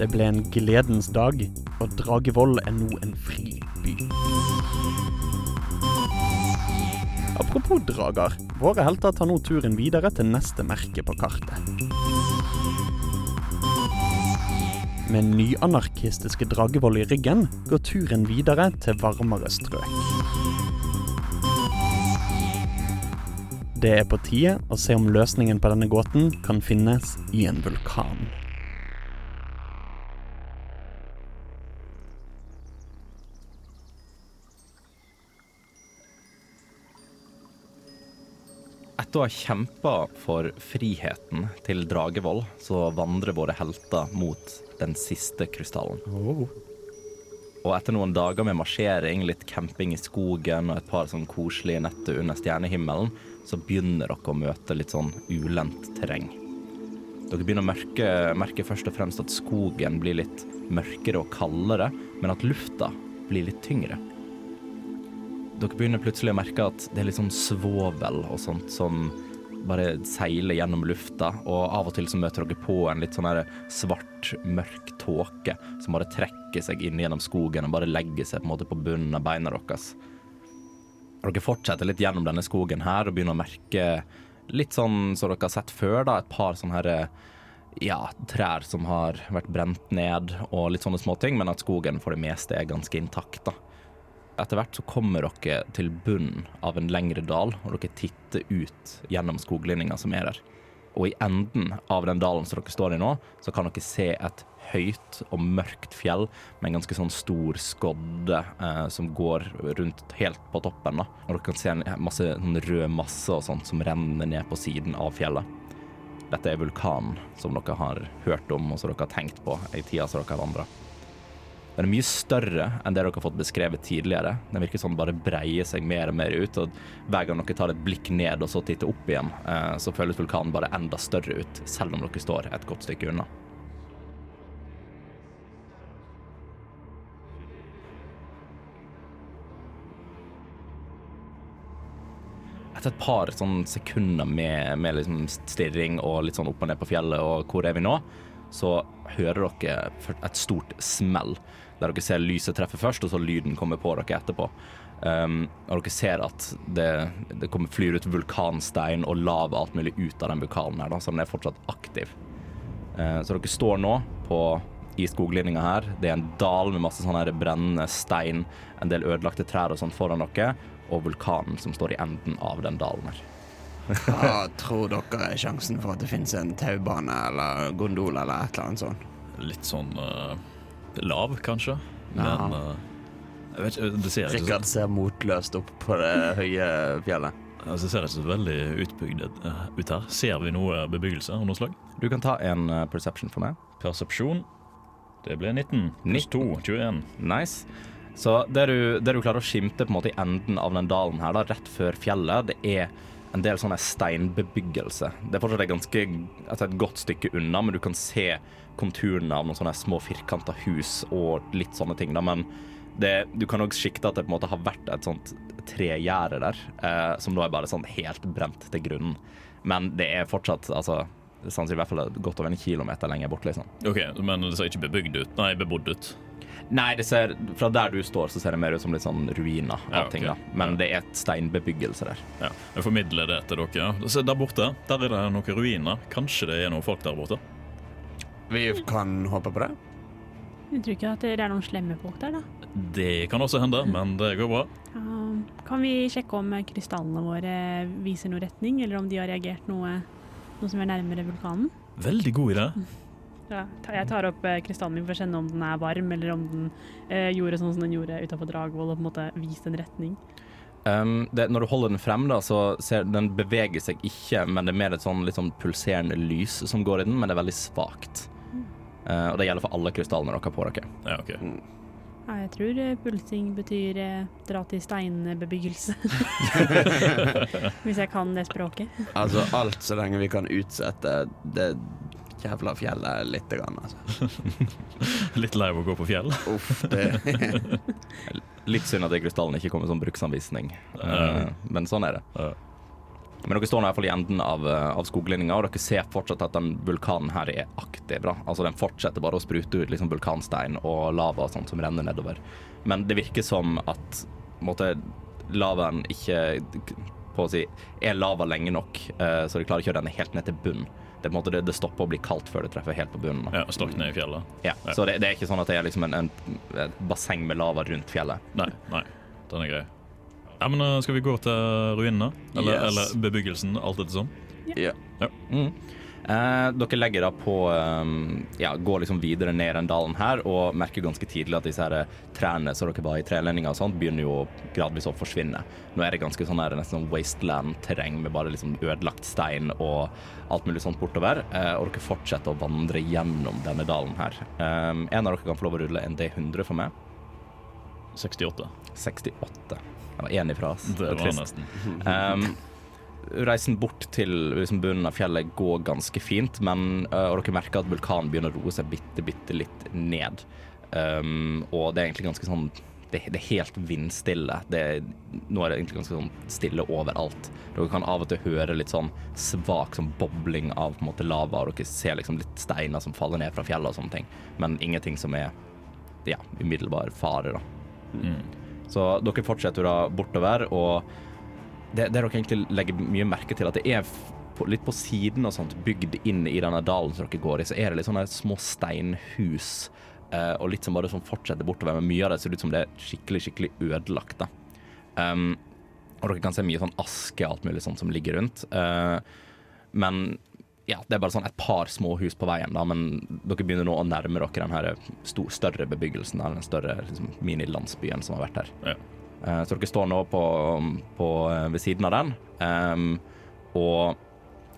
Det ble en gledens dag, og Dragevoll er nå en fri by. Apropos drager. Våre helter tar nå turen videre til neste merke på kartet. Med nyanarkistiske Dragevoll i ryggen går turen videre til varmere strøk. Det er på tide å se om løsningen på denne gåten kan finnes i en vulkan. Etter å ha kjempa for friheten til Dragevoll, så vandrer våre helter mot den siste krystallen. Og etter noen dager med marsjering, litt camping i skogen og et par sånn koselige netter under stjernehimmelen, så begynner dere å møte litt sånn ulendt terreng. Dere begynner å merke, merke først og fremst at skogen blir litt mørkere og kaldere, men at lufta blir litt tyngre. Dere begynner plutselig å merke at det er litt sånn svovel og sånt som bare seiler gjennom lufta, og av og til så møter dere på en litt sånn her svart, mørk tåke som bare trekker seg inn gjennom skogen og bare legger seg på en måte på bunnen av beina deres. Dere fortsetter litt gjennom denne skogen her og begynner å merke litt sånn som dere har sett før, da, et par sånne her ja, trær som har vært brent ned og litt sånne småting, men at skogen for det meste er ganske intakt. da. Etter hvert så kommer dere til bunnen av en lengre dal, og dere titter ut gjennom skoglinninga som er der. Og i enden av den dalen som dere står i nå, så kan dere se et høyt og mørkt fjell med en ganske sånn stor skodde eh, som går rundt helt på toppen. da. Og dere kan se en masse sånn rød masse og sånt som renner ned på siden av fjellet. Dette er vulkanen som dere har hørt om og som dere har tenkt på i tida som dere har vandra. Den er mye større enn det dere har fått beskrevet tidligere. Den virker sånn bare breier seg mer og mer ut, og hver gang dere tar et blikk ned og så titter opp igjen, eh, så føles vulkanen bare enda større ut, selv om dere står et godt stykke unna. Etter et par sånn sekunder med, med liksom stirring og litt sånn opp og ned på fjellet og hvor er vi nå, så hører dere et stort smell. Der dere ser lyset treffe først, og så lyden kommer på dere etterpå. Um, og dere ser at det, det kommer flyr ut vulkanstein og lava alt mulig ut av den vulkanen her, da, så den er fortsatt aktiv. Uh, så dere står nå på, i skoglinninga her. Det er en dal med masse sånne brennende stein, en del ødelagte trær og sånt foran dere, og vulkanen som står i enden av den dalen her. Hva tror dere er sjansen for at det finnes en taubane eller gondol eller et eller annet sånt? Litt sånn eh, lav, kanskje. Ja. Men eh, jeg vet ikke, det ser ikke, Rikard ser motløst opp på det høye fjellet. så, altså, det ser ikke så veldig utbygd eh, ut her. Ser vi noe bebyggelse av noe slag? Du kan ta en uh, perception for meg. Persepsjon. Det ble 19 pluss 2, 21. Nice. Så det du, det du klarer å skimte på en måte i enden av den dalen her, da, rett før fjellet, det er en del sånne steinbebyggelse. Det er fortsatt et ganske altså et godt stykke unna, men du kan se konturene av noen sånne små firkanta hus og litt sånne ting. Da. Men det, du kan òg sikte at det på en måte har vært et sånt tregjerde der, eh, som da er bare sånn helt brent til grunnen. Men det er fortsatt altså sannsynligvis i hvert fall godt over en kilometer lenger bort. liksom. OK, men det ser ikke bebygd ut? Nei, bebodd ut. Nei, det ser, fra der du står, så ser det mer ut som litt sånn ruiner av Ja, okay. ting. da. Men det er et steinbebyggelse der. Ja, Jeg formidler det til dere. Se, der borte der er det noen ruiner. Kanskje det er noen folk der borte? Vi kan håpe på det. Jeg tror ikke at det er noen slemme folk der, da. Det kan også hende, men det går bra. Ja, kan vi sjekke om krystallene våre viser noe retning, eller om de har reagert noe, noe som er nærmere vulkanen? Veldig god idé. Ja, jeg tar opp eh, krystallen min for å kjenne om den er varm, eller om den eh, gjorde sånn som den gjorde utafor Dragvoll, og på en måte viste en retning. Um, det, når du holder den frem, da, så ser den beveger seg ikke, men det er mer et sånn litt sånn pulserende lys som går i den, men det er veldig svakt. Uh, og det gjelder for alle krystallene dere har på dere. Ja, ok. Ja, jeg tror eh, pulsing betyr eh, dra til steinbebyggelse. Hvis jeg kan det språket. Altså alt så lenge vi kan utsette det jævla fjellet litt. Grann, altså. Litt lei av å gå på fjell. Uff, det Litt synd at de krystallene ikke kommer som bruksanvisning, Uh, men sånn er det. Ja. Men dere står nå i hvert fall i enden av, uh, av skoglinja, og dere ser fortsatt at den vulkanen her er aktiv. Da. Altså Den fortsetter bare å sprute ut liksom vulkanstein og lava og sånt som renner nedover. Men det virker som at måtte, lavaen ikke på å si, er lava lenge nok, uh, så de klarer ikke å renne helt ned til bunnen. Det, måte, det, det stopper å bli kaldt før det treffer helt på bunnen. Da. Ja, ned i fjellet. Ja, Ja. Så det, det er ikke sånn at det er liksom en, en, et basseng med lava rundt fjellet. Nei, nei, den er grei. Ja, men uh, Skal vi gå til ruinene? Eller, Yes. eller bebyggelsen, alt etter sånn? ja. Mm. Eh, dere legger da på um, Ja, går liksom videre ned den dalen her og merker ganske tidlig at disse her trærne som dere var i trelendinger og sånt, begynner jo gradvis å forsvinne. Nå er det ganske sånn her nesten sånn wasteland-terreng med bare liksom ødelagt stein og alt mulig sånt bortover. eh, og dere fortsetter å vandre gjennom denne dalen her. Eh, en av dere kan få lov å rulle en D100 for meg. 68. 68. Det var én ifra oss. Det var nesten. Um, reisen bort til liksom, bunnen av fjellet går ganske fint, men uh, og dere merker at vulkanen begynner å roe seg bitte, bitte litt ned. Um, og det er egentlig ganske sånn det, det er helt vindstille. Det, nå er det egentlig ganske sånn stille overalt. Dere kan av og til høre litt sånn svak sånn bobling av på en måte lava, og dere ser liksom litt steiner som faller ned fra fjellet og sånne ting, men ingenting som er ja, umiddelbar fare, da. Mm. Så dere fortsetter da bortover, og det, det dere egentlig legger mye merke til, at det er på, litt på siden og sånt, bygd inn i denne dalen som dere går i, så er det litt sånne små steinhus, eh, og litt som bare sånn fortsetter bortover, men mye av det ser ut som det er skikkelig, skikkelig ødelagt, da. Um, og dere kan se mye sånn aske og alt mulig sånt som ligger rundt. Uh, men ja, det er bare sånn et par små hus på veien, da, men dere begynner nå å nærme dere den her stor, større bebyggelsen, den større liksom, minilandsbyen som har vært her. Ja. Uh, så dere står nå på, på, eh, ved siden av den, um, og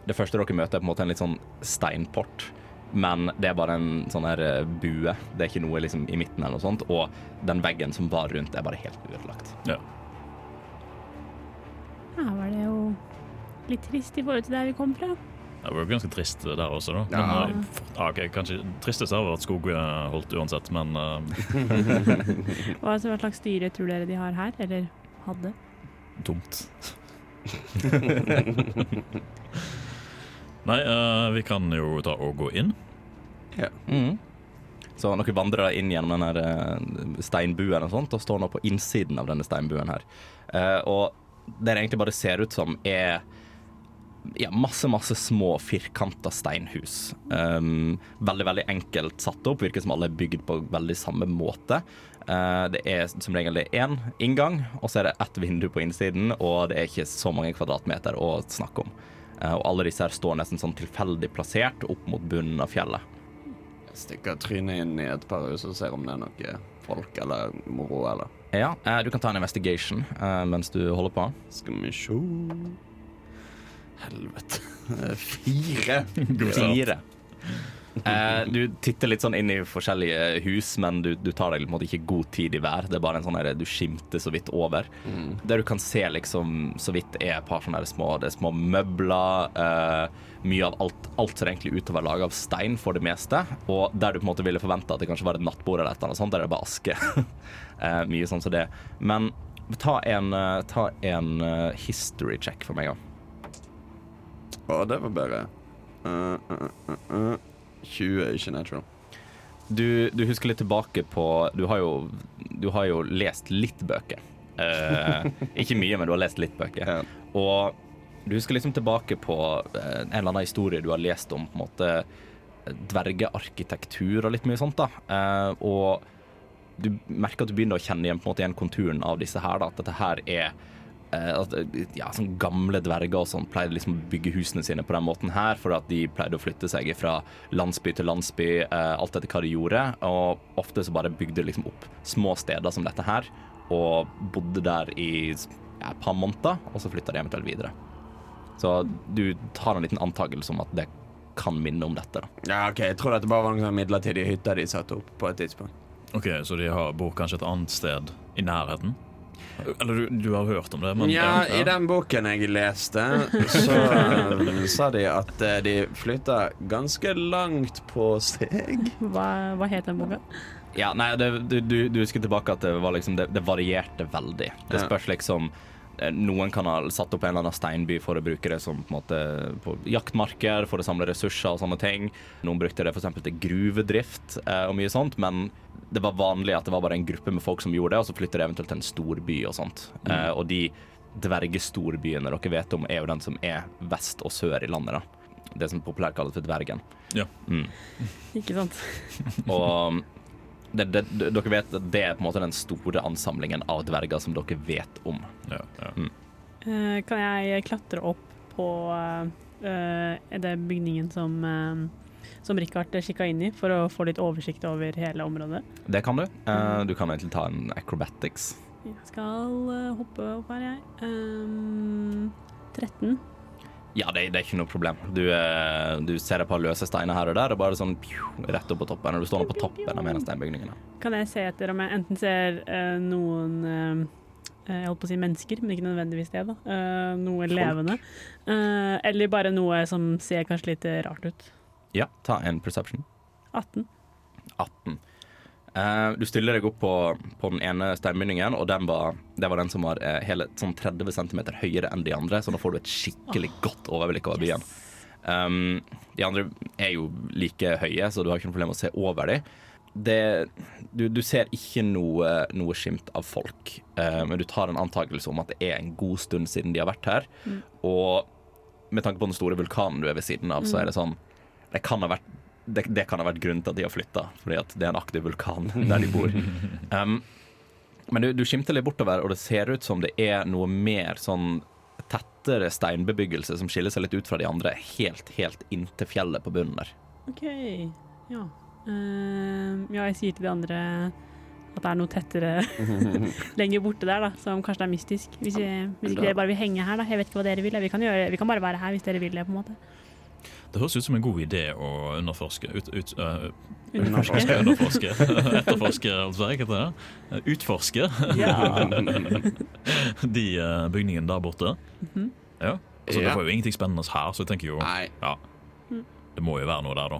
det første dere møter er på en måte en litt sånn steinport, men det er bare en sånn her eh, bue. Det er ikke noe liksom i midten eller noe sånt, og den veggen som var rundt er bare helt ødelagt. Ja. Ja, var det jo litt trist i forhold til der vi kom fra. Det var jo ganske trist der også, da. Ja. Men, eh, ja, okay, kanskje Tristest har vært skog eh, holdt uansett, men eh, Hva, hva slags styre tror dere de har her, eller hadde? Dumt. Nei, uh, vi kan jo ta og gå inn. Mhm. Så noen vandrer inn gjennom denne eh, steinbuen og sånt, og står nå på innsiden av denne steinbuen her. Uh, og det det egentlig bare ser ut som, er ja, masse, masse små firkanta steinhus. Um, veldig, veldig enkelt satt opp. Virker som alle er bygd på veldig samme måte. Uh, det er som regel det er én inngang, og så er det ett vindu på innsiden, og det er ikke så mange kvadratmeter å snakke om. Uh, og alle disse her står nesten sånn tilfeldig plassert opp mot bunnen av fjellet. Jeg Stikker trynet inn i et par hus og ser om det er noe folk eller moro, eller Ja, uh, du kan ta en investigation mens du holder på. Skal vi sjå Helvete. Fire. Fire. Eh, du titter litt sånn inn i forskjellige hus, men du, du tar deg på en måte ikke god tid i hver. Det er bare en sånn du skimter så vidt over. Der du kan se liksom så vidt er et par sånne små, det er små møbler. eh, mye av alt, alt er egentlig ut til å være laget av stein for det meste. Og der du på en måte ville forvente at det kanskje var et nattbord eller et eller annet sånt, der er det bare aske. Eh, mye sånn som det. Men ta en, eh, ta en eh, history check for meg, da. Å, det var bedre. Uh, uh, uh, uh. 20 er ikke natural. Du, du husker litt tilbake på Du har jo, du har jo lest litt bøker. Eh, ikke mye, men du har lest litt bøker. Ja. Og du husker liksom tilbake på eh, en eller annen historie du har lest om på en måte dvergearkitektur og litt mye sånt. da. Eh, og du merker at du begynner å kjenne igjen på en måte igjen konturen av disse her. da, At dette her er eh, ja, sånn Gamle dverger og sånn pleide liksom å bygge husene sine på den måten her, for at de pleide å flytte seg fra landsby til landsby, eh, alt etter hva de gjorde. Og ofte så bare bygde de liksom opp små steder som dette her, og bodde der i ja, et par måneder, og så flytta de eventuelt videre. Så du tar en liten antakelse om at det kan minne om dette. da. Ja, ok, Jeg tror dette bare var noen midlertidige hytter de satte opp på et tidspunkt. Ok, Så de har, bor kanskje et annet sted i nærheten? Eller du, du har hørt om det? Men, ja, i den boken jeg leste, så um, sa de at eh, de flytta ganske langt på steg. Hva, hva het den boka? Ja, nei, det, du, du, du husker tilbake at det, var liksom, det, det varierte veldig. Det spørs liksom eh, Noen kan ha satt opp en eller annen steinby for å bruke det som på, en måte, på jaktmarker, for å samle ressurser og sånne ting. Noen brukte det f.eks. til gruvedrift eh, og mye sånt, men det var vanlig at det var bare en gruppe med folk som gjorde det, og så flytter de eventuelt til en storby og sånt. Eh, og de dvergestorbyene dere vet om, er jo den som er vest og sør i landet, da. Det som populært kalles for Dvergen. Ja. Mm. Ikke sant? Og det, det, dere vet at det er på en måte den store ansamlingen av dverger som dere vet om. Ja, ja. Eh, kan jeg klatre opp på uh, det bygningen som, uh, som Richard kikka inn i, for å få litt oversikt over hele området? Det kan du. Eh, du kan egentlig ta en acrobatics. Jeg skal hoppe opp her, jeg. Um, 13. Ja, det, det er ikke noe problem. Du, eh, du ser et par løse steiner her og der, og bare sånn pju, rett opp på toppen. Og du står nå på toppen av en av steinbygningene. Kan jeg se etter om jeg enten ser uh, noen uh, jeg holdt på å si mennesker, men ikke nødvendigvis det. da. Uh, noe levende. Eh, eller bare noe som ser kanskje litt rart ut. Ja, ta en perception. 18. 18. Eh, du stiller deg opp på, på den ene steinbygningen, og den var, det var den som var uh, hele sånn 30 cm høyere enn de andre, så nå får du et skikkelig godt overblikk over byen. Um, de andre er jo like høye, så du har ikke noe problem med å se over dem. Du, du ser ikke noe, noe skimt av folk, uh, men du tar en antakelse om at det er en god stund siden de har vært her. Og med tanke på den store vulkanen du er ved siden av, så er det sånn Det kan ha vært det, det kan ha vært grunnen til at de har flytta, fordi at det er en aktiv vulkan der de bor. Um, men du, du skimter litt bortover, og det ser ut som det er noe mer sånn tettere steinbebyggelse som skiller seg litt ut fra de andre, helt, helt inntil fjellet på bunnen der. OK. Ja. Uh, ja, jeg sier til de andre at det er noe tettere lenger borte der, da, som kanskje er mystisk. Hvis, jeg, hvis ikke dere bare vil henge her, da. Jeg vet ikke hva dere vil. Vi kan, gjøre, vi kan bare være her hvis dere vil det, på en måte. Det høres ut som en god idé å underforske ut, ut, uh, Underforske. Underforske, underforske. Etterforske, altså, heter det? Utforske Ja. de uh, bygningene der borte. Mhm. Ja. Altså, Det var jo ingenting spennende her, så jeg tenker jo Nei, ja, det må jo være noe der, da.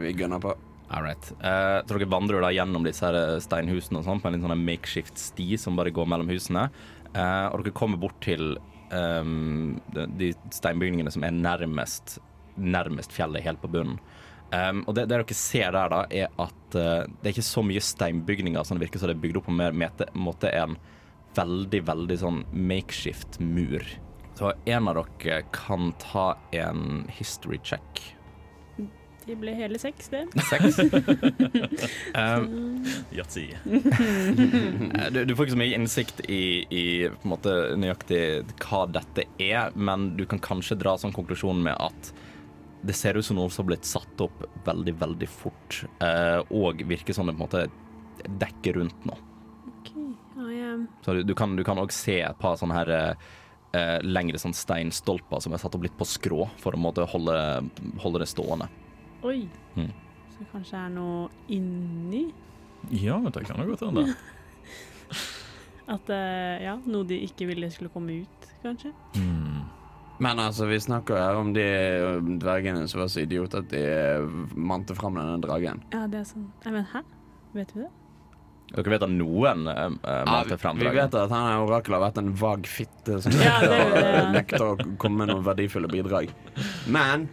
vi gønner på. All right. Eh, så dere vandrer da gjennom disse her steinhusene og sånn, på en litt sånn makeshift sti som bare går mellom husene. Uh, og dere kommer bort til um, de, de steinbygningene som er nærmest, nærmest fjellet, helt på bunnen. Um, og det, det dere ser der, da, er at uh, det er ikke så mye steinbygninger som det virker som det er bygd opp på mer mete, måte en veldig, veldig sånn makeshift mur. Så en av dere kan ta en history check. Det ble hele seks, det. Seks. um, Yatzy. Du, du får ikke så mye innsikt i, i måte, nøyaktig hva dette er, men du kan kanskje dra sånn konklusjon med at det ser ut som noe som har blitt satt opp veldig, veldig fort, eh, og virker som det på en måte dekker rundt nå. OK. Ja, jeg Så du, du kan òg se et par sånne her eh, lengre sånn steinstolper som er satt opp litt på skrå, for å måte holde, holde det stående. Oi. Mm. Så kanskje det er noe inni? Ja, det kan jo godt hende. At eh, ja, noe de ikke ville skulle komme ut, kanskje? Hmm. Men altså, vi snakker her om de dvergene som var så idioter at de ø, mante fram denne dragen. Ja, det er sånn Nei, men hæ? Vet vi det? Dere vet at noen uh, Ja, fram dragen? vi vet at han orakelet har vært en vag fitte som Ja, det det, ja. nekter å komme med noen verdifulle bidrag. Men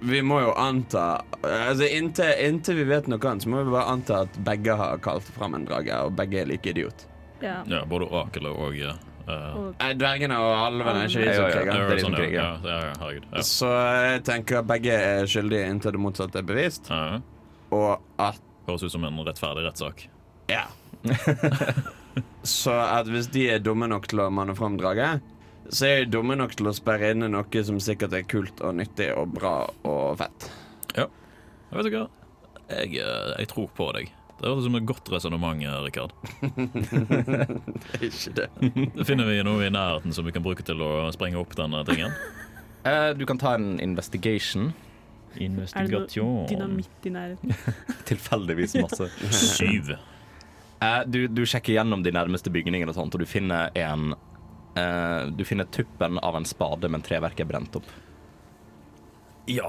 vi må jo anta altså inntil, inntil vi vet noe annet, så må vi bare anta at begge har kalt fram en drage, og begge er like idiot. Ja. Ja, både orakelet og uh, dvergene og alvene er ikke de Ja, som ja, ja. kriger. det er sånn, din krig, ja. ja. Herregud. Ja. Så jeg tenker begge er skyldige inntil det motsatte er bevist, Ja. og at Høres ut som en rettferdig rettssak. Ja. så at hvis de er dumme nok til å manne fram draget, så er de dumme nok til å sperre inne noe som sikkert er kult og nyttig og bra og fett. Ja. Jeg vet ikke hva. Jeg, eh, jeg tror på deg. Det høres ut som et godt resonnement, Det er Ikke det. Finner vi noe i nærheten som vi kan bruke til å sprenge opp denne tingen? Eh, du kan ta en investigation. Investigation. er det noe dynamitt i nærheten? Tilfeldigvis masse. Syv. Eh, du, du sjekker gjennom de nærmeste bygningene, og sånt, og du finner en eh, Du finner tuppen av en spade, men treverket er brent opp. Ja.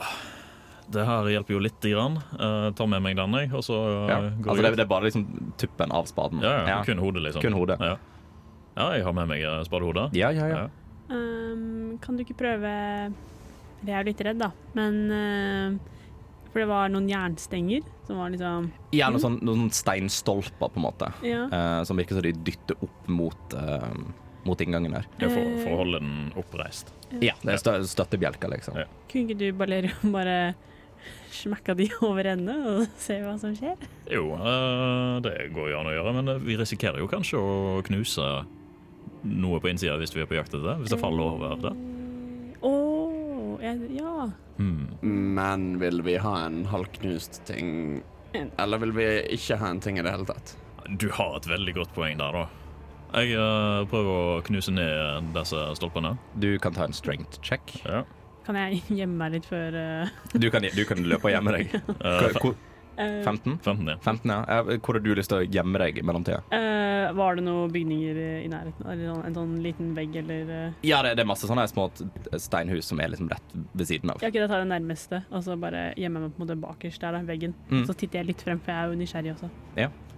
Det her hjelper jo lite grann. Uh, tar med meg den, jeg, og så eh, Ja. går Altså, det, det er bare liksom tuppen av spaden. Ja, ja, kun hodet, liksom. Kun hodet. Ja. ja, jeg har med meg eh, spadehodet. Ja, ja, ja. Um, kan du ikke prøve Jeg er jo litt redd, da, men uh, For det var noen jernstenger som var liksom Ja, noen, sånn, noen sånn steinstolper, på en måte. Ja. Uh, som virker som de dytter opp mot, uh, mot inngangen her. Ja, for, for å holde den oppreist. Ja, det er stø støttebjelker, liksom. Ja. Kunne ikke du bare, bare smekka de over ende og se hva som skjer? Jo, eh, det går jo an å gjøre, men eh, vi risikerer jo kanskje å knuse noe på innsida hvis vi er på jakt etter det. Hvis det faller over det. Oh, ja. Hmm. Men vil vi ha en halvknust ting, eller vil vi ikke ha en ting i det hele tatt? Du har et veldig godt poeng der, da. Jeg uh, prøver å knuse ned disse stolpene. Du kan ta en strength check. Ja. Kan jeg gjemme meg litt før uh, Du kan, du kan løpe og gjemme deg. Eh, Hvor- hvor- eh, 15? 15, ja. 15, ja. Hvor har du lyst til å gjemme deg i mellomtida? Uh, Var det noen bygninger i nærheten? Eller en sånn liten vegg, eller uh, Ja, det, det er masse sånne små steinhus som er liksom rett ved siden av. Ja, ok, jeg tar det nærmeste, og så bare gjemmer jeg meg på en måte bakerst der, da, veggen. Mm. Så titter jeg litt frem, for jeg er jo nysgjerrig også.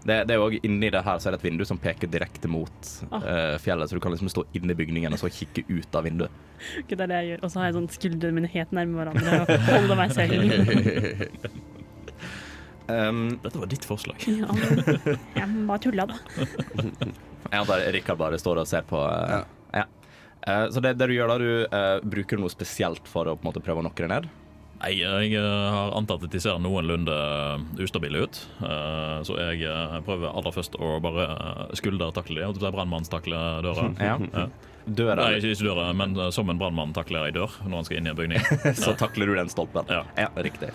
Det, det er jo Inni det her så er det et vindu som peker direkte mot Ah. eh, fjellet, så du kan liksom stå inni i bygningen og så kikke ut av vinduet. Okay, det er det jeg gjør. Og så har jeg sånn skuldrene mine helt nærme hverandre og holder meg selv. Um, Dette var ditt forslag. Ja, jeg bare tulla, da. jeg antar Rikard bare står og ser på. Uh, ja. Uh, så det, det du gjør da, du eh, bruker noe spesielt for å på en måte prøve å knokke det ned? Nei, jeg eh, har antatt at de ser noenlunde ustabile ut. Eh, Så jeg eh, prøver aller først å bare eh, skuldertakle dem. Altså brannmannstakle døra. Ja. Ja. Døra, Nei, ikke ikke døra, men eh, som en brannmann takler ei dør når han skal inn i en bygning. så takler du den stolpen. Ja. riktig.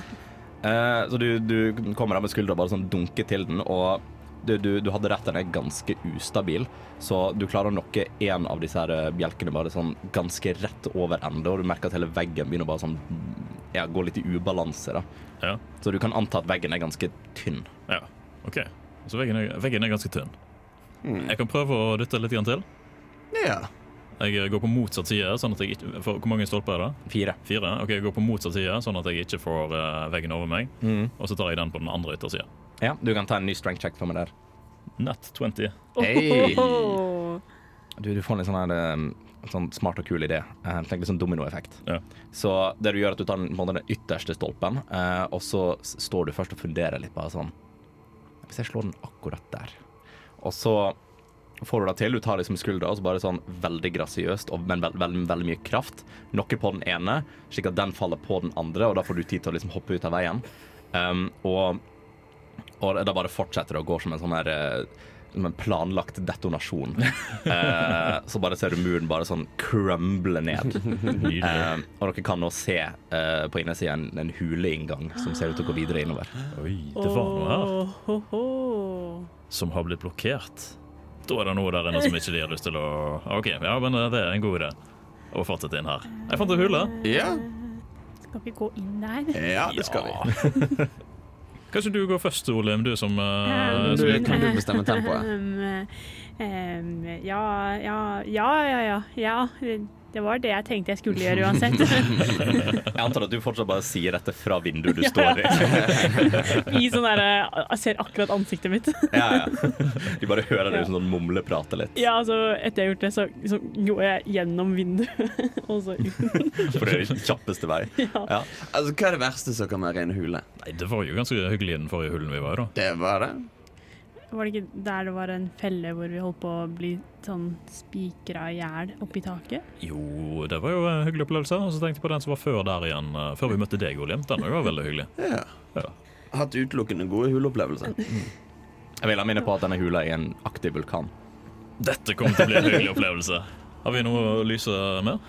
Eh, så du, du kommer av med skuldra og bare sånn dunker til den, og du, du, du hadde rett, den er ganske ustabil, så du klarer å nokke en av disse her eh, bjelkene bare sånn ganske rett over ende, og du merker at hele veggen begynner bare sånn ja, gå litt i ubalanse, da. Ja. Så du kan anta at veggen er ganske tynn. ja, OK. Så veggen er, veggen er ganske tynn. Mm. Jeg kan prøve å dytte litt til. Ja. Jeg eh, går på motsatt side. sånn at jeg ikke, for, Hvor mange stolper er det? Fire. Fire? Ok, Jeg går på motsatt side, sånn at jeg ikke får uh, veggen over meg. Og så tar jeg den på den andre yttersida. Ja, du kan ta en ny strength check for meg der. Nat 20. Hey. Du, du får en litt sånn, her, eh, sånn smart og kul idé. Uh, Tenk litt sånn dominoeffekt. Ja. Så det du gjør, er at du tar den, den ytterste stolpen, uh, og så står du først og funderer litt bare sånn Hvis jeg slår den akkurat der, og så får du det til. Du tar liksom skuldra, og så bare sånn veldig grasiøst, men veldig, veldig, veldig mye kraft. Nokke på den ene, slik at den faller på den andre, og da får du tid til å liksom hoppe ut av veien. Um, og, og da bare fortsetter det å gå som en sånn her eh, en planlagt detonasjon. Eh, så bare ser du muren bare sånn crumble ned. Eh, og dere kan nå se eh, på innersida en, en huleinngang som ser ut til å gå videre innover. Oi, det var noe her som har blitt blokkert. Da er det noe der inne som ikke de har lyst til å OK, ja, men det er en god idé å fortsette inn her. Jeg fant en hule. Ja, Skal vi gå inn der? ja det skal vi. Kanskje du går først, Olim, du som, uh, Um, Du, som kan du bestemme tempoet? Um, um, ja, ja, ja, ja, ja, ja. Det var det jeg tenkte jeg skulle gjøre uansett. Jeg antar at du fortsatt bare sier dette fra vinduet du står i. I sånn derre Jeg ser akkurat ansiktet mitt. Ja, ja. De bare hører deg sånn mumleprate litt. Ja, altså, etter jeg har gjort det, så, så går jeg gjennom vinduet, og så ut. For det er den kjappeste vei. Ja. Ja. Altså, Hva er det verste som kan være i en hule? Nei, det var jo ganske hyggelig i den forrige hulen vi var i, da. Det var det. Var det ikke der det var en felle hvor vi holdt på å bli sånn spikra i hjel oppi taket? Jo, det var jo en hyggelig opplevelse. Og så tenkte jeg på den som var før der igjen, eh, før vi møtte deg, William. Den var veldig hyggelig. Ja. Ja. Hatt utelukkende gode huleopplevelser. Jeg vil ha minne på at denne hula er en aktiv vulkan. Dette kommer til å bli en hyggelig opplevelse. Har vi noe å lyse med?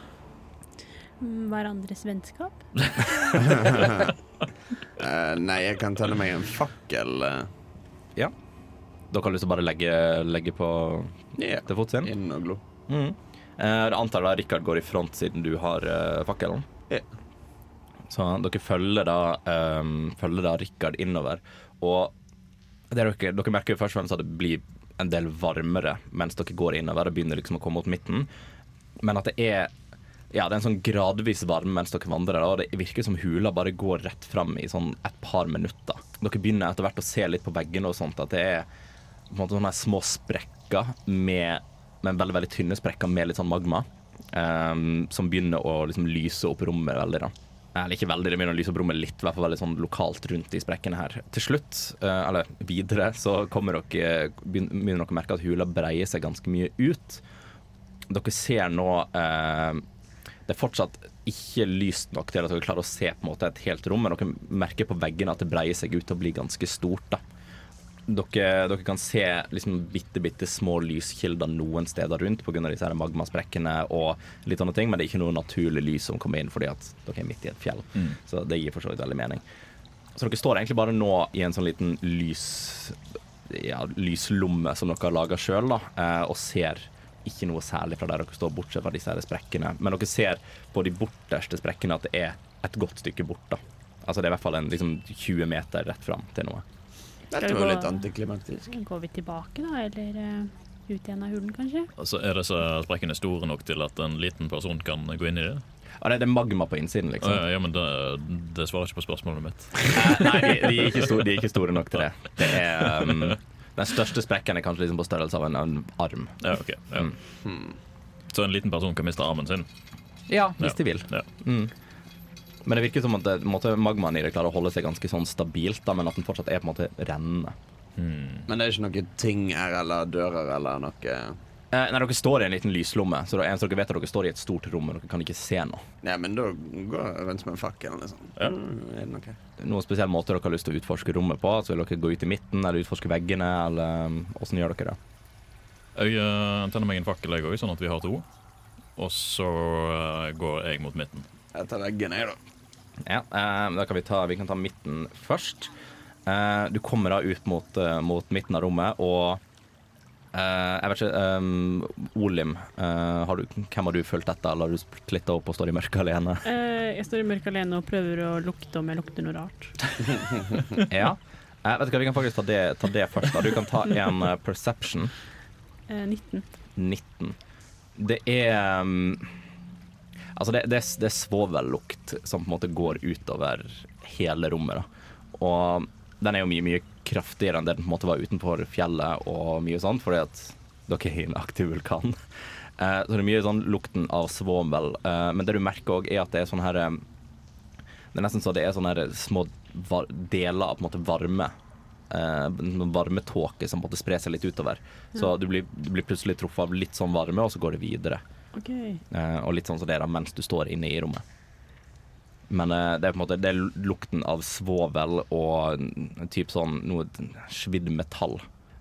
Mm, Hverandres vennskap? uh, nei, jeg kan tenne meg en fakkel uh, Dere har lyst til å bare legge, legge på ja, til fots inn? inn og glo. Mm. Eh, Jeg antar da Rikard går i front siden du har eh, fakkelen. Ja. Så dere følger da, um, følger da Rikard innover. Og det dere, dere merker jo først og fremst at det blir en del varmere mens dere går innover. og begynner liksom å komme mot midten. Men at det er ja, det er en sånn gradvis varme mens dere vandrer. Og det virker som hula bare går rett fram i sånn et par minutter. Dere begynner etter hvert å se litt på veggene og sånt, at det er på en måte sånne små sprekker med, men veldig veldig tynne sprekker med litt sånn magma. Um, som begynner å liksom lyse opp rommet veldig. da Eller ikke veldig, det begynner å lyse opp rommet litt, i hvert fall veldig sånn lokalt rundt de sprekkene her. Til slutt, uh, eller videre, så dere, begynner dere å merke at hula breier seg ganske mye ut. Dere ser nå uh, Det er fortsatt ikke lyst nok til at dere klarer å se på en måte et helt rom, men dere merker på veggene at det breier seg ut og blir ganske stort. da dere, dere kan se liksom bitte, bitte små lyskilder noen steder rundt pga. magmasprekkene og litt sånne ting, men det er ikke noe naturlig lys som kommer inn fordi at dere er midt i et fjell. Mm. Så det gir for så vidt veldig mening. Så dere står egentlig bare nå i en sånn liten lys ja, lyslomme som dere har laga sjøl, og ser ikke noe særlig fra der dere står, bortsett fra disse her sprekkene. Men dere ser på de borterste sprekkene at det er et godt stykke bort. da. Altså Det er i hvert fall en liksom 20 meter rett fram til noe. Dette var jo litt antiklimaktisk. Går vi tilbake, da? Eller eh, ut igjen av hulen, kanskje? Altså, Er disse sprekkene store nok til at en liten person kan gå inn i det? Ja, det er magma på innsiden, liksom. Ja, ja, men det, det svarer ikke på spørsmålet mitt. Nei, de, de, er ikke store, de er ikke store nok til det. det er, um, den største sprekken er kanskje liksom på størrelse av en, en arm. Ja, ok. Ja. Mm. Så en liten person kan miste armen sin? Ja, hvis Ja. de vil. Ja. Mm. Men det virker som at det, måte, magmaen i det klarer å holde seg ganske sånn stabilt, da, men at den fortsatt er på en måte rennende. Hmm. Men det er ikke noen ting her eller dører eller noe Eh, nei, dere står i en liten lyslomme, så det eneste dere vet er at dere står i et stort rom, og dere kan ikke se noe. Nei, men da går jeg rundt med en fakkel. Liksom. Ja. Mm, er det noe? Noen spesiell måte dere har lyst til å utforske rommet på? Så vil dere gå ut i midten, eller utforske veggene, eller åssen gjør dere det? Jeg uh, tenner meg en fakkel, jeg òg, sånn at vi har to. Og så uh, går jeg mot midten. Jeg tar veggen, jeg, da. Ja, eh, da kan vi ta, vi kan ta midten først. Eh, du kommer da ut mot, eh, mot midten av rommet, og eh, jeg vet ikke um, Olim, eh, har du, hvem har du fulgt etter, eller har du splitta opp og står i mørket alene? Eh, jeg står i mørket alene og prøver å lukte om jeg lukter noe rart. ja. Eh, vet du hva, Vi kan faktisk ta det, ta det først. da Du kan ta en perception. Eh, 19. 19. Det er um, Altså, det, det, det er svovellukt som på en måte går utover hele rommet. da Og den er jo mye, mye kraftigere enn det den på en måte var utenfor fjellet og mye sånt, fordi at dere er i en aktiv vulkan. Eh, så det er mye sånn lukten av svovel. Eh, men det du merker òg, er at det er sånn her eh, Det er nesten så det er sånne små deler av på en måte varme. Noen varmetåke som på en måte sprer seg litt utover. Så du blir, du blir plutselig truffet av litt sånn varme, og så går det videre. OK. Eh, og litt sånn som det er da mens du står inne i rommet. Men eh, det er på en måte Det er lukten av svovel og typ sånn noe svidd metall.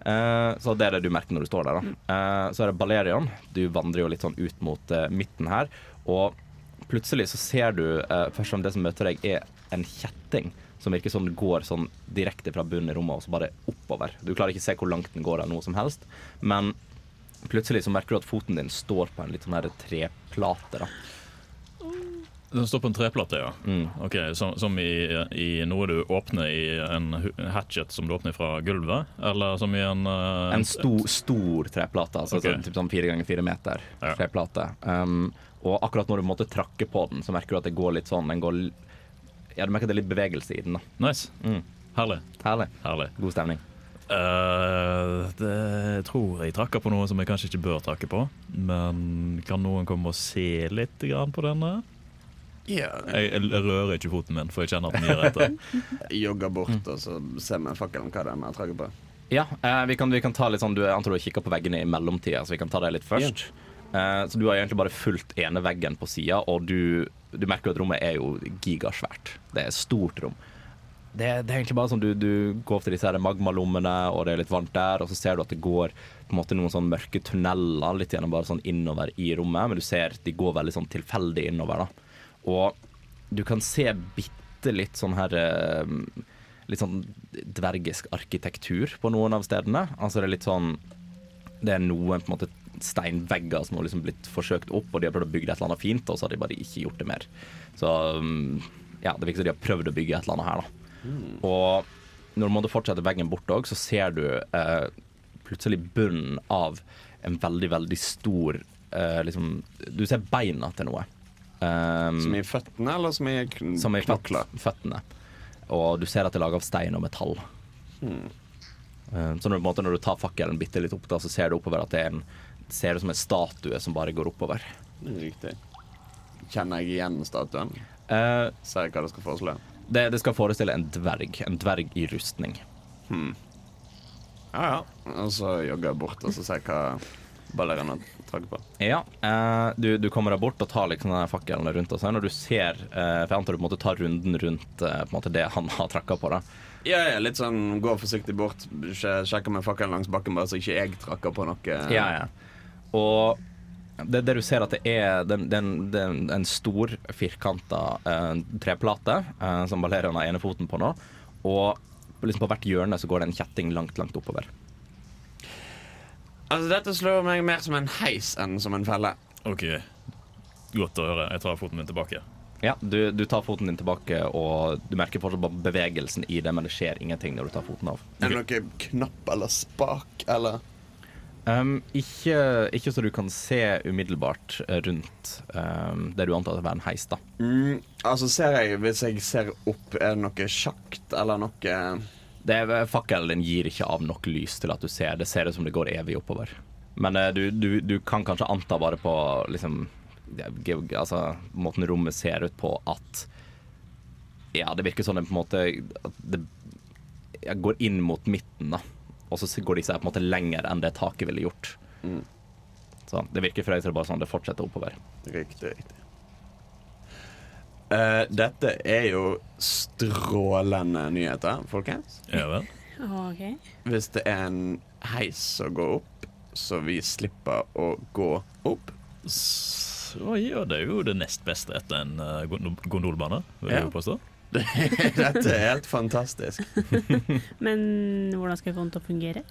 Eh, så det er det du merker når du står der. da Eh, Så er det Balerion. Du vandrer jo litt sånn ut mot eh, midten her. Og plutselig så ser du uh, først som det som møter deg, er en kjetting. Som virker som det går sånn direkte fra bunnen i rommet og så bare oppover. Du klarer ikke å se hvor langt den går, eller noe som helst. Men plutselig så merker du at foten din står på en litt sånn her treplate. da Den står på en treplate, ja. Mm. Ok, Som, som i, i noe du åpner i en hatchet som du åpner fra gulvet? Eller som i en uh, En stor, stor treplate, altså Ok. sånn, typ sånn fire ganger fire meter Ja. treplate. Um, og akkurat når du måtte trakke på den, så merker du at det går litt sånn den går, Ja, du merker at det er litt bevegelse i den. da Nice. Mm. Herlig. Herlig. Herlig. God stemning. Eh, det jeg tror jeg trakker på noe som jeg kanskje ikke bør trakke på. Men kan noen komme og se litt grann på denne? Ja, Jeg, jeg rører ikke foten min, for jeg kjenner at den gir etter. jogger bort og så ser vi fakkelen hva den har trukket på. Ja, uh, vi, kan, vi kan ta litt sånn Du jeg antar du har kikka på veggene i mellomtida, så vi kan ta det litt først. Eh, så du har egentlig bare fulgt ene veggen på sida, og du, du merker jo at rommet er jo gigasvært. Det er et stort rom. Det, det er egentlig bare sånn du, du går til disse magmalommene, og det er litt varmt der, og så ser du at det går på en måte noen sånn mørke tunneler litt gjennom bare sånn innover i rommet, men du ser de går veldig sånn tilfeldig innover, da. Og du kan se bitte litt sånn her eh, Litt sånn dvergisk arkitektur på noen av stedene. Altså det er litt sånn Det er noen på en måte steinvegger som har liksom blitt forsøkt opp, og de har prøvd å bygge et eller annet fint, og så har de bare ikke gjort det mer. Så mm, ja, det virker som de har prøvd å bygge et eller annet her, da. Og når du måtte fortsette veggen bort òg, så ser du eh, plutselig bunnen av en veldig, veldig stor eh, liksom Du ser beina til noe. Um, Som i føttene, eller som i knokler? som i føt, føttene. Og du ser at det er laget av stein og metall. Mm. Um, Så når, måte, når du tar fakkelen bitte litt opp, da, så ser du oppover at det er en ser ut som en statue som bare går oppover. Riktig. Kjenner jeg igjen statuen? Uh, Ser jeg hva det skal foreslå? Det, det skal forestille en dverg. En dverg i rustning. Ja, ja. Og så jogger jeg bort og så ser jeg hva ballerina trakk på. Ja, eh, du, du kommer deg bort og tar liksom denne fakkelen rundt. Og så når du ser eh, For jeg antar du på en måte tar runden rundt eh, på en måte det han har trakka på. da Ja, ja, litt sånn gå forsiktig bort, sj- sjekke med fakkelen langs bakken, bare så ikke jeg trakker på noe. Ja, ja. Og det, det du ser at det er den, den, den, en stor firkanta eh, treplate eh, som Valerian har ene foten på nå. Og liksom på hvert hjørne så går det en kjetting langt, langt oppover. Altså, dette slår meg mer som en heis enn som en felle. OK. Godt å høre. Jeg tar foten min tilbake. Ja, du, du tar foten din tilbake, og du merker fortsatt bare bevegelsen i det, men det skjer ingenting når du tar foten av. Er det noe knapp eller spak eller Um, ikke, ikke så du kan se umiddelbart eh, rundt um, det du antar å være en heis, da. mm, Altså, ser jeg Hvis jeg ser opp, er det noe sjakt eller noe Det er, fakkelen din gir ikke av nok lys til at du ser. Det ser ut som det går evig oppover. Men uh, du, du, du kan kanskje anta bare på liksom Altså måten rommet ser ut på at Ja, det virker sånn det på en måte det ja, går inn mot midten, da. Og så går de seg på en måte lenger enn det taket ville gjort. Mm. Så det virker for deg som det bare sånn det fortsetter oppover. Riktig, riktig. Uh, dette er jo strålende nyheter, folkens. Ja vel. OK. Hvis det er en heis som går opp, så vi slipper å gå opp. Så ja, det er jo det nest beste etter en uh, gondolbane, vil jeg Ja. påstå. Dette er helt fantastisk. Men hvordan skal jeg få den til å fungere?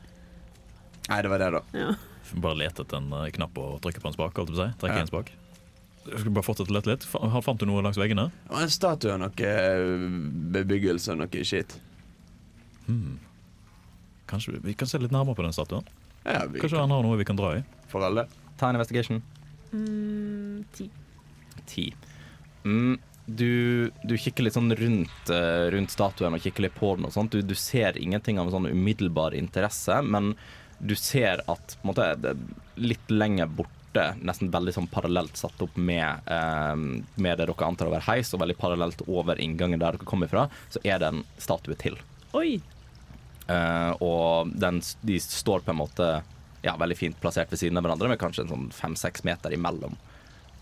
Nei, det var det, da. Ja. Bare lete etter en uh, knapp og trykke på en spak. holdt jeg på å si. Trekke Ja. en spak. Jeg skal bare fortsette å lete litt. F Fant du noe langs veggene? En statue og noe eh, bebyggelse og noe shit. Hmm. Kanskje vi, vi kan se litt nærmere på den statuen? Ja, vi Kanskje kan, han har noe vi kan dra i? for alle. Ta en investigation. Mm, ti. Ti. Mm, du, du kikker litt sånn rundt, eh, rundt statuen og kikker litt på den og sånt. Du, du ser ingenting av en sånn umiddelbar interesse, men du ser at på en måte, det er litt lenger borte, nesten veldig sånn parallelt satt opp med, eh, med det dere antar å være heis, og veldig parallelt over inngangen der dere kommer fra, så er det en statue til. Oi! Eh, og den, de står på en måte ja, veldig fint plassert ved siden av hverandre, med kanskje en sånn fem-seks meter imellom.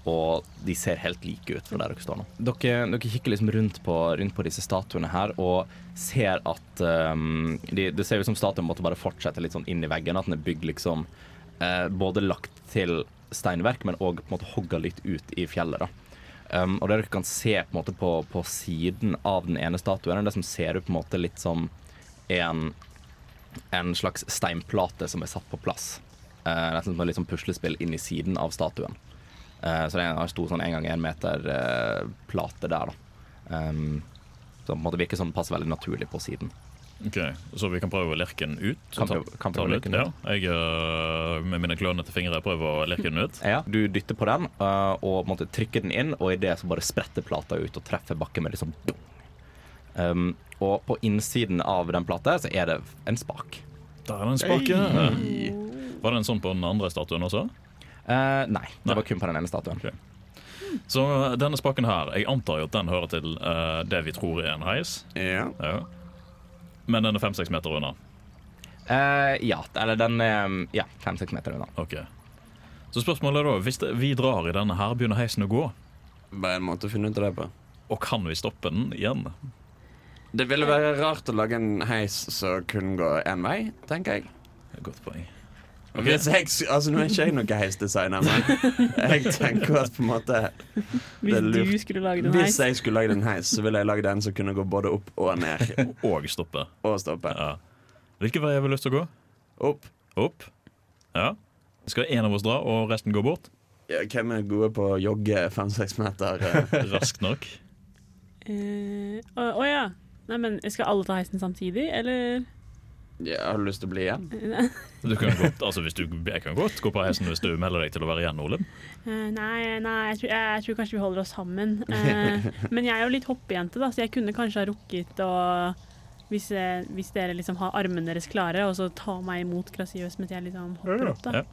Og de ser helt like ut fra der dere står nå. Dere, dere kikker liksom rundt på, rundt på disse statuene her og ser at um, de, Det ser ut som statuen måtte bare fortsette litt sånn inn i veggen. At den er bygd liksom uh, både lagt til steinverk, men òg på hogga litt ut i fjellet. da. Um, og det dere kan se på, en måte på, på siden av den ene statuen, er det som ser ut på en måte litt som en, en slags steinplate som er satt på plass. Uh, nesten som et sånn puslespill inn i siden av statuen. Eh, så det er en stor sånn en gang en meter eh, plate der, da. Um, som på en måte virker som den passer veldig naturlig på siden. Ok, Så vi kan prøve å lirke den ut? Kan prøve- kan prøve å den lirke den ut. Ja, jeg øh, med mine klønete fingre prøver å lirke den ut. Ja, Du dytter på den eh, og måtte trykke den inn, og i det så bare spretter plata ut og treffer bakken med liksom dong. Um, og på innsiden av den plata så er det en spak. Der er det den spaken. Var det en sånn på den andre statuen også? Eh, nei, det Nei. var kun på den ene statuen. Okay. Så denne spaken her, jeg antar jo at den hører til uh, det vi tror er en heis. Ja. Ja. Men den er fem-seks meter unna. Uh, ja, eller den er ja, fem-seks meter unna. Ok. Så spørsmålet er da, hvis det, vi drar i denne her, begynner heisen å gå, Bare en måte å finne ut av det på. og kan vi stoppe den igjen? Det ville være rart å lage en heis som kun går én vei, tenker jeg. Godt poeng. Hvis jeg altså Nå er ikke jeg noen heisdesigner, men jeg tenker at på en måte Hvis er lurt. du skulle lage den Hvis jeg skulle lagd en heis, så ville jeg lagd en som kunne gå både opp og ned. Og stoppe. Og stoppe. Ja. Hvilken vei har vi lyst til å gå? Opp. Opp? Ja. Skal en av oss dra, og resten gå bort? Ja, hvem er gode på å jogge fem-seks meter? eh? Raskt nok. Å uh, oh, oh ja. Nei, men Skal alle ta heisen samtidig, eller? Ja, har du lyst til å bli igjen? Du kan godt, altså hvis du, jeg kan godt gå på hesten hvis du melder deg til å være igjen, Ole. Uh, nei, nei jeg, tror, jeg, tror kanskje vi holder oss sammen. Uh, men jeg er jo litt hoppejente, da, så jeg kunne kanskje ha rukket å hvis, eh, hvis dere liksom har armene deres klare, og så ta meg imot grasiøst mens jeg liksom hopper opp, da. Ja.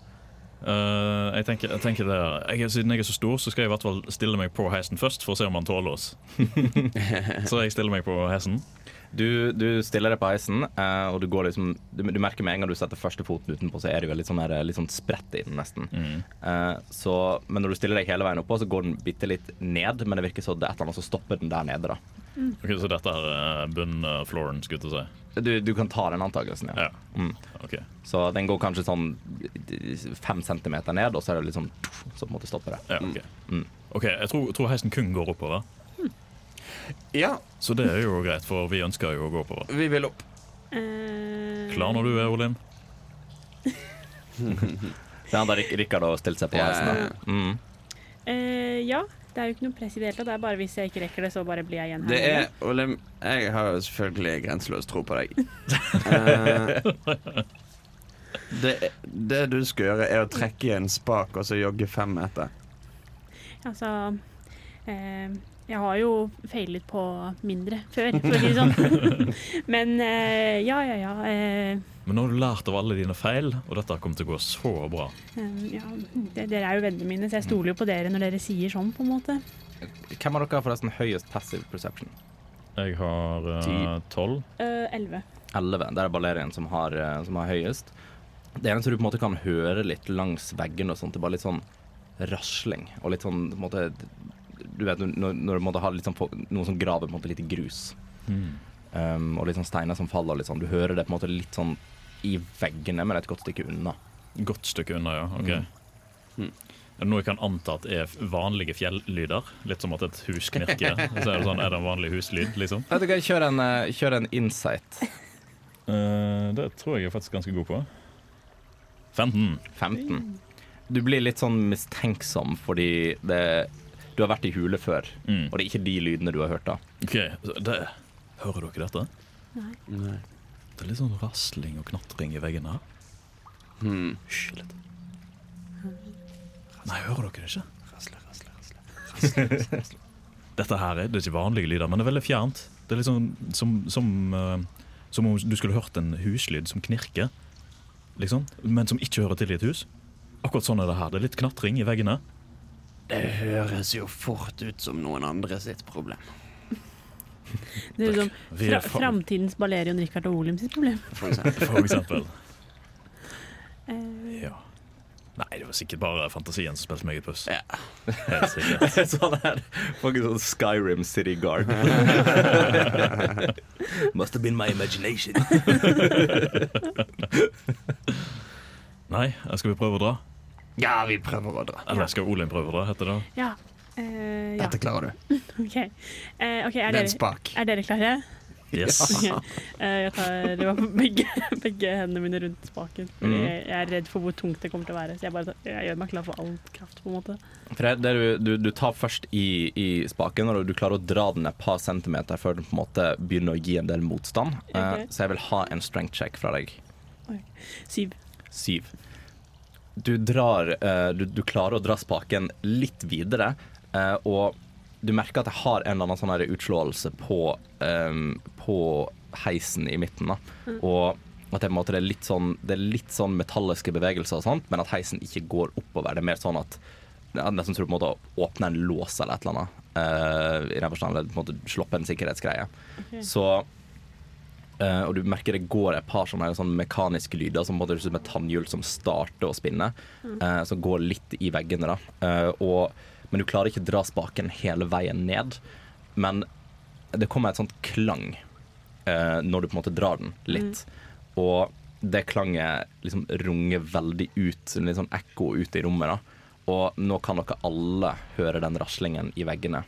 Uh, jeg tenker, jeg tenker det, jeg, Siden jeg er så stor, så skal jeg i hvert fall stille meg på heisen først, for å se om han tåler oss. så jeg stiller meg på heisen. Du, du stiller deg på heisen, eh, og du går liksom du, du merker med en gang du setter første foten utenpå, så er det jo litt sånn, der, litt sånn spredt i den, nesten. Mm. Uh, så, men når du stiller deg hele veien oppå, så går den bitte litt ned, men det virker som det er et eller annet som stopper den der nede, da. Ok, Så dette er bunnfloren, skulle jeg si. Du, du kan ta den antakelsen, ja. Ja. Mm. Okay. Så den går kanskje sånn fem centimeter ned, og så er det litt sånn Så på en måte stopper det. Ja, ok. Mm. Ok, Jeg tror, tror heisen kun går oppover, Ja, så det er jo greit, for vi ønsker jo å gå oppover. vi vil opp. Eh, Klar når du er, Olin? er han Rik- Rikard har stilt seg på hesten heisen. ja, da. Mm. Uh, ja. Det er jo ikke noe press i det hele tatt. Det er bare hvis jeg ikke rekker det, så bare blir jeg igjen her. Det er. Olim, jeg har jo selvfølgelig grenseløs tro på deg. Eh, det, det du skal gjøre, er å trekke i en spak og så jogge fem meter. Altså eh, Jeg har jo feilet på mindre før, for å si det sånn. Men eh, ja, ja, ja. Eh, Men nå har du lært av alle dine feil, og dette kommer til å gå så bra. eh, ja det, dere er jo vennene mine, så jeg stoler jo på dere når dere sier sånn, på en måte. Hvem av dere har forresten høyest passive perception? Jeg har tolv. Eh, Elleve. 11. Det er Balerian som har, som har høyest. Det eneste du på en måte kan høre litt langs veggene og sånt, det er bare litt sånn rasling. Og litt sånn på en måte Du vet når, når du måtte ha måte har litt sånn, noen som graver på en måte litt i grus. Um, og litt sånn steiner som faller. Litt sånn. Du hører det på en måte litt sånn i veggene, men et godt stykke unna. Godt stykke unna, ja. ok Mm. Er det noe jeg kan anta at er vanlige fjellyder? Litt som at et hus knirker. Så er det sånn, er det en vanlig huslyd, liksom? Vet du hva, Kjør en, eh, kjør en insight. Uh, det tror jeg jeg er faktisk ganske god på. 15. 15. Du blir litt sånn mistenksom fordi det, du har vært i hule før, Mm. og det er ikke de lydene du har hørt da. Ok, det, Hører dere dette? Nei. Nei. Det er litt sånn rasling og knatring i veggene her. Hmm. Hysj litt. Nei, hører dere det ikke? Rasle, rasle, rasle. Dette her er, det er ikke vanlige lyder, men det er veldig fjernt. Det er litt sånn som, som, uh, som om du skulle hørt en huslyd som knirker, liksom, men som ikke hører til i et hus. Akkurat sånn er det her. Det er litt knatring i veggene. Det høres jo fort ut som noen andre sitt problem. Det er liksom fra, framtidens Balerion, Richard og Olim sitt problem. For eksempel. For eksempel. Eh, Ja. Nei, det var sikkert bare fantasien som spilte meg et puss. Ja. Helt sikkert. sånn her Faktisk sånn Skyrim City Guard. Must have been my imagination. Nei, skal vi prøve å dra? Ja, vi prøver å dra. Eller skal Olin prøve å dra, heter det? ja. Eh, ja. Dette klarer du. OK. Eh, ok, er, er dere, er dere klare? Yes. Ok. Eh, jeg tar det var begge, begge hendene mine rundt spaken. Fordi Mhm. jeg, jeg er redd for hvor tungt det kommer til å være. Så jeg, bare jeg gjør meg klar for all kraft. på en måte Fred, du, du, du tar først i, i spaken, og du klarer å dra den et par centimeter før den på en måte begynner å gi en del motstand. Okay. Så jeg vil ha en strength check fra deg. Syv. Syv. Du drar eh, du, du klarer å dra spaken litt videre, eh, og du merker at jeg har en eller annen sånn utslåelse på, um, på heisen i midten. Da. Og at det, måte, det, er litt sånn, det er litt sånn metalliske bevegelser, og sånt, men at heisen ikke går oppover. Det er mer sånn at jeg Nesten du på en måte åpner en lås eller et eller annet. Uh, I den forstand eller på en måte sloppe en sikkerhetsgreie. Okay. Så Eh, og du merker det går et par sånne, sånne mekaniske lyder som på en måte som et tannhjul som starter å spinne. uh, som går litt i veggene. da. Eh, og, men du klarer ikke å dra spaken hele veien ned. Men det kommer et sånt klang eh, når du på en måte drar den litt. Og det klanget liksom runger veldig ut, en litt sånn ekko ut i rommet. da. Og nå kan dere alle høre den raslingen i veggene.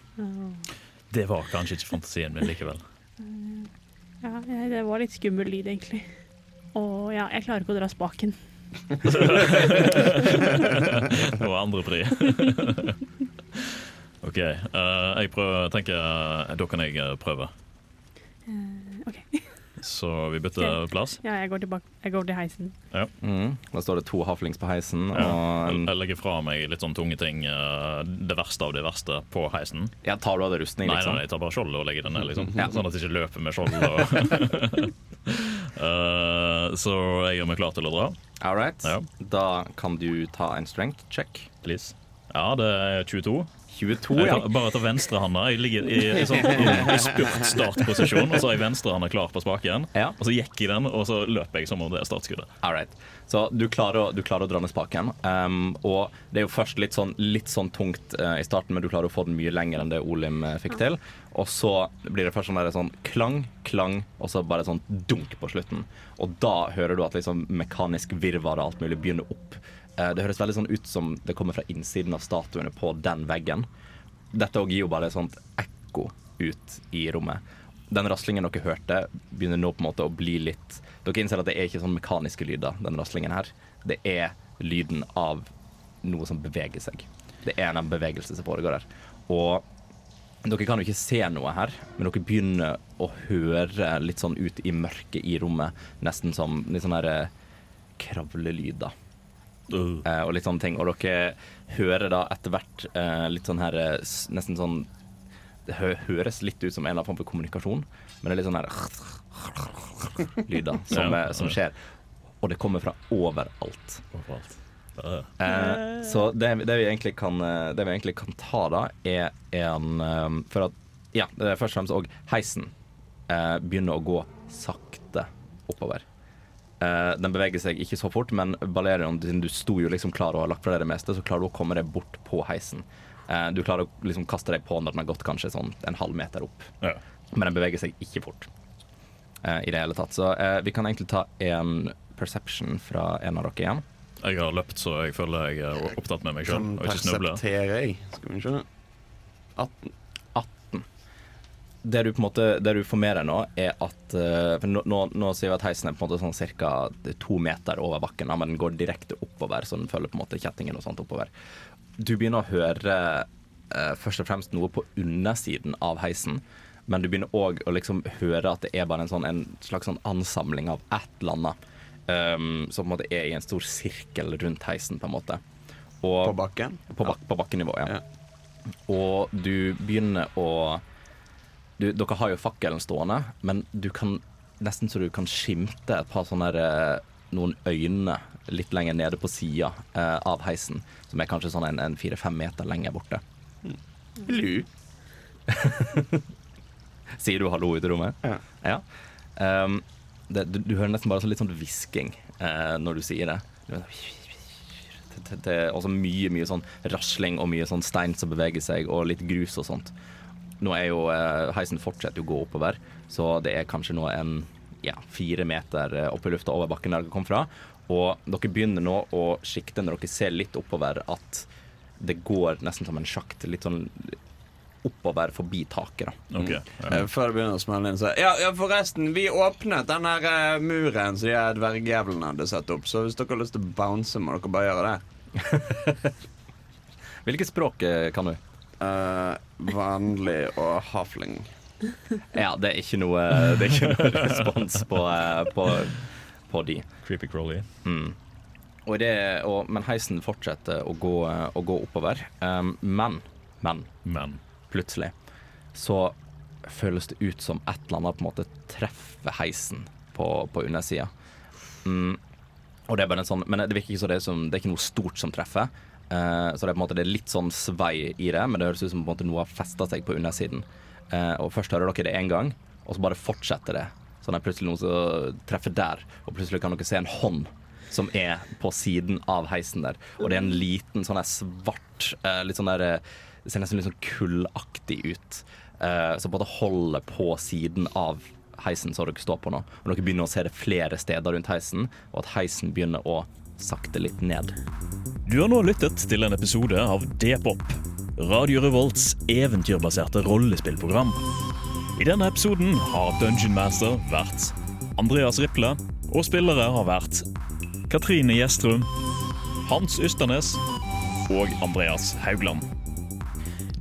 Det var kanskje ikke fantasien min likevel. Ja, det var litt skummel lyd, egentlig. Og ja, jeg klarer ikke å dra spaken. Det var andre pri. OK. Uh, jeg prøver, tenker eh, Da kan jeg eh, prøve. Uh, OK. Så vi bytter plass. Ja, jeg går tilbake. Jeg går til heisen. Mm. Da står det to haflings på heisen. Ja. Og Jeg, en, jeg legger fra meg litt sånn tunge ting, eh, det verste av det verste, på heisen. ja, tar du av deg rustning, Nei, liksom? nei, jeg tar bare skjoldet og legger det ned, liksom. Ja. Sånn at jeg ikke løper med skjold. Og uh, så jeg gjør meg klar til å dra. All right. Ja. Da kan du ta en strength check. Please. Ja, det er 22. 22, Jeg ja. bare ta venstrehanda. Jeg ligger i, i, sånn, i spurt-startposisjon, og så er venstrehanda klar på spaken. Ja. Og så gikk jeg den, og så løper jeg som om det er startskuddet. All right. Så du klarer, å, du klarer å dra ned spaken. Um, og det er jo først litt sånn, litt sånn tungt uh, i starten, men du klarer å få den mye lenger enn det Olim uh, fikk til. Og så blir det først sånn, der, sånn klang, klang, og så bare sånn dunk på slutten. Og da hører du at liksom mekanisk virvar og alt mulig begynner opp. Eh, det høres veldig sånn ut som det kommer fra innsiden av statuene på den veggen. Dette også gir jo bare et sånt ekko ut i rommet. Den raslingen dere hørte, begynner nå på en måte å bli litt Dere innser at det er ikke sånn mekaniske lyder, den raslingen her. Det er lyden av noe som beveger seg. Det er en bevegelse som foregår her. Og dere kan jo ikke se noe her, men dere begynner å høre litt sånn ut i mørket i rommet. Nesten som litt sånn her eh, kravlelyder. Uh. Eh, og litt sånne ting. Og dere hører da etter hvert eh, litt sånn her eh, Nesten sånn Det hø høres litt ut som en eller annen form for kommunikasjon, men det er litt sånn her lyder som, som skjer. Og det kommer fra overalt. Overalt. Eh, så det, det, vi egentlig kan, det vi egentlig kan ta da, er en For at Ja, det er først og fremst òg heisen eh, begynner å gå sakte oppover. Eh, den beveger seg ikke så fort, men Balerion, siden du sto jo liksom klar og har lagt fra deg det meste, så klarer du å komme deg bort på heisen. Uh, du klarer å liksom kaste deg på når den har gått kanskje sånn en halv meter opp, Ja. men den beveger seg ikke fort uh, i det hele tatt. Så eh, vi kan egentlig ta en perception fra en av dere igjen. Jeg har løpt, så jeg føler jeg er opptatt med meg sjøl og ikke snubler. Persepterer jeg. Skal vi se. 18. 18. Det du på måte Det du får med deg nå, er at eh, For nå, nå, nå sier vi at heisen er på en måte sånn ca. to meter over bakken, men den går direkte oppover, så den følger på en måte kjettingen og sånt oppover. Du begynner å høre eh, først og fremst noe på undersiden av heisen, men du begynner òg å liksom høre at det er bare en, sånn, en slags sånn ansamling av et eller annet. Um, som på en måte er i en stor sirkel rundt heisen, på en måte. Og, På bakken? på, bak, på bakkenivå, ja. Ja. Og du begynner å du, Dere har jo fakkelen stående, men du kan nesten så du kan skimte et par sånne der, eh, noen øyne litt lenger nede på sida eh, av heisen, som er kanskje sånn en, en fire-fem meter lenger borte. Lu. Sier du hallo ute i rommet? Ja. Ja. Um, det, du, du hører nesten bare så litt sånn hvisking eh, når du sier det. Og er også mye mye sånn rasling og mye sånn stein som beveger seg, og litt grus og sånt. Nå er jo eh, heisen fortsetter å gå oppover, så det er kanskje nå en ja, fire meter eh, opp i lufta over bakken der dere kom fra. Og dere begynner nå å sikte når dere ser litt oppover at det går nesten som en sjakt, litt sånn oppover forbi taket. da. Okay, ja. Eh, Før det begynner å smelle inn, så ja, ja, forresten, vi åpnet den der eh, muren som de her dvergjævlene hadde satt opp, så hvis dere har lyst til å bounce, må dere bare gjøre det. Hvilket språk kan du? Eh, vanlig og hafling. Ja, det er ikke noe, det er ikke noe respons på, eh, på, på de. Creepy crawly. Mm. Og det, og, men heisen fortsetter å gå, å gå oppover. Um, men, men Men plutselig så føles det ut som et eller annet på en måte treffer heisen på, på undersida. Mm. Og det er bare en sånn, men det virker ikke så det som, det er ikke noe stort som treffer. Eh, så det er på en måte det er litt sånn svei i det, men det høres ut som på en noe har festa seg på undersiden. Eh, og først hører dere det én gang, og så bare fortsetter det Så er plutselig noen som treffer der, og plutselig kan dere se en hånd som er på siden av heisen der. Og det er en liten sånn der svart eh, Litt sånn der Det ser nesten litt sånn kullaktig ut. Som måte holder på siden av heisen som dere står på nå. Og dere begynner å se det flere steder rundt heisen, og at heisen begynner å sakte litt ned. Du har nå lyttet til en episode av D-pop, Radio Revolts eventyrbaserte rollespillprogram. I denne episoden har Dungeon Master vært Andreas Riple, og spillere har vært Katrine Gjestrum, Hans Ysternes og Andreas Haugland.